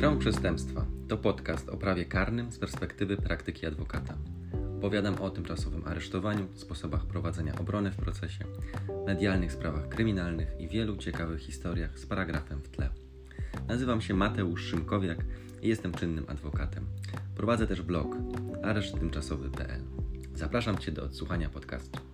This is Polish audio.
Krąg Przestępstwa to podcast o prawie karnym z perspektywy praktyki adwokata. Opowiadam o tymczasowym aresztowaniu, sposobach prowadzenia obrony w procesie, medialnych sprawach kryminalnych i wielu ciekawych historiach z paragrafem w tle. Nazywam się Mateusz Szymkowiak i jestem czynnym adwokatem. Prowadzę też blog areszttymczasowy.pl. Zapraszam Cię do odsłuchania podcastu.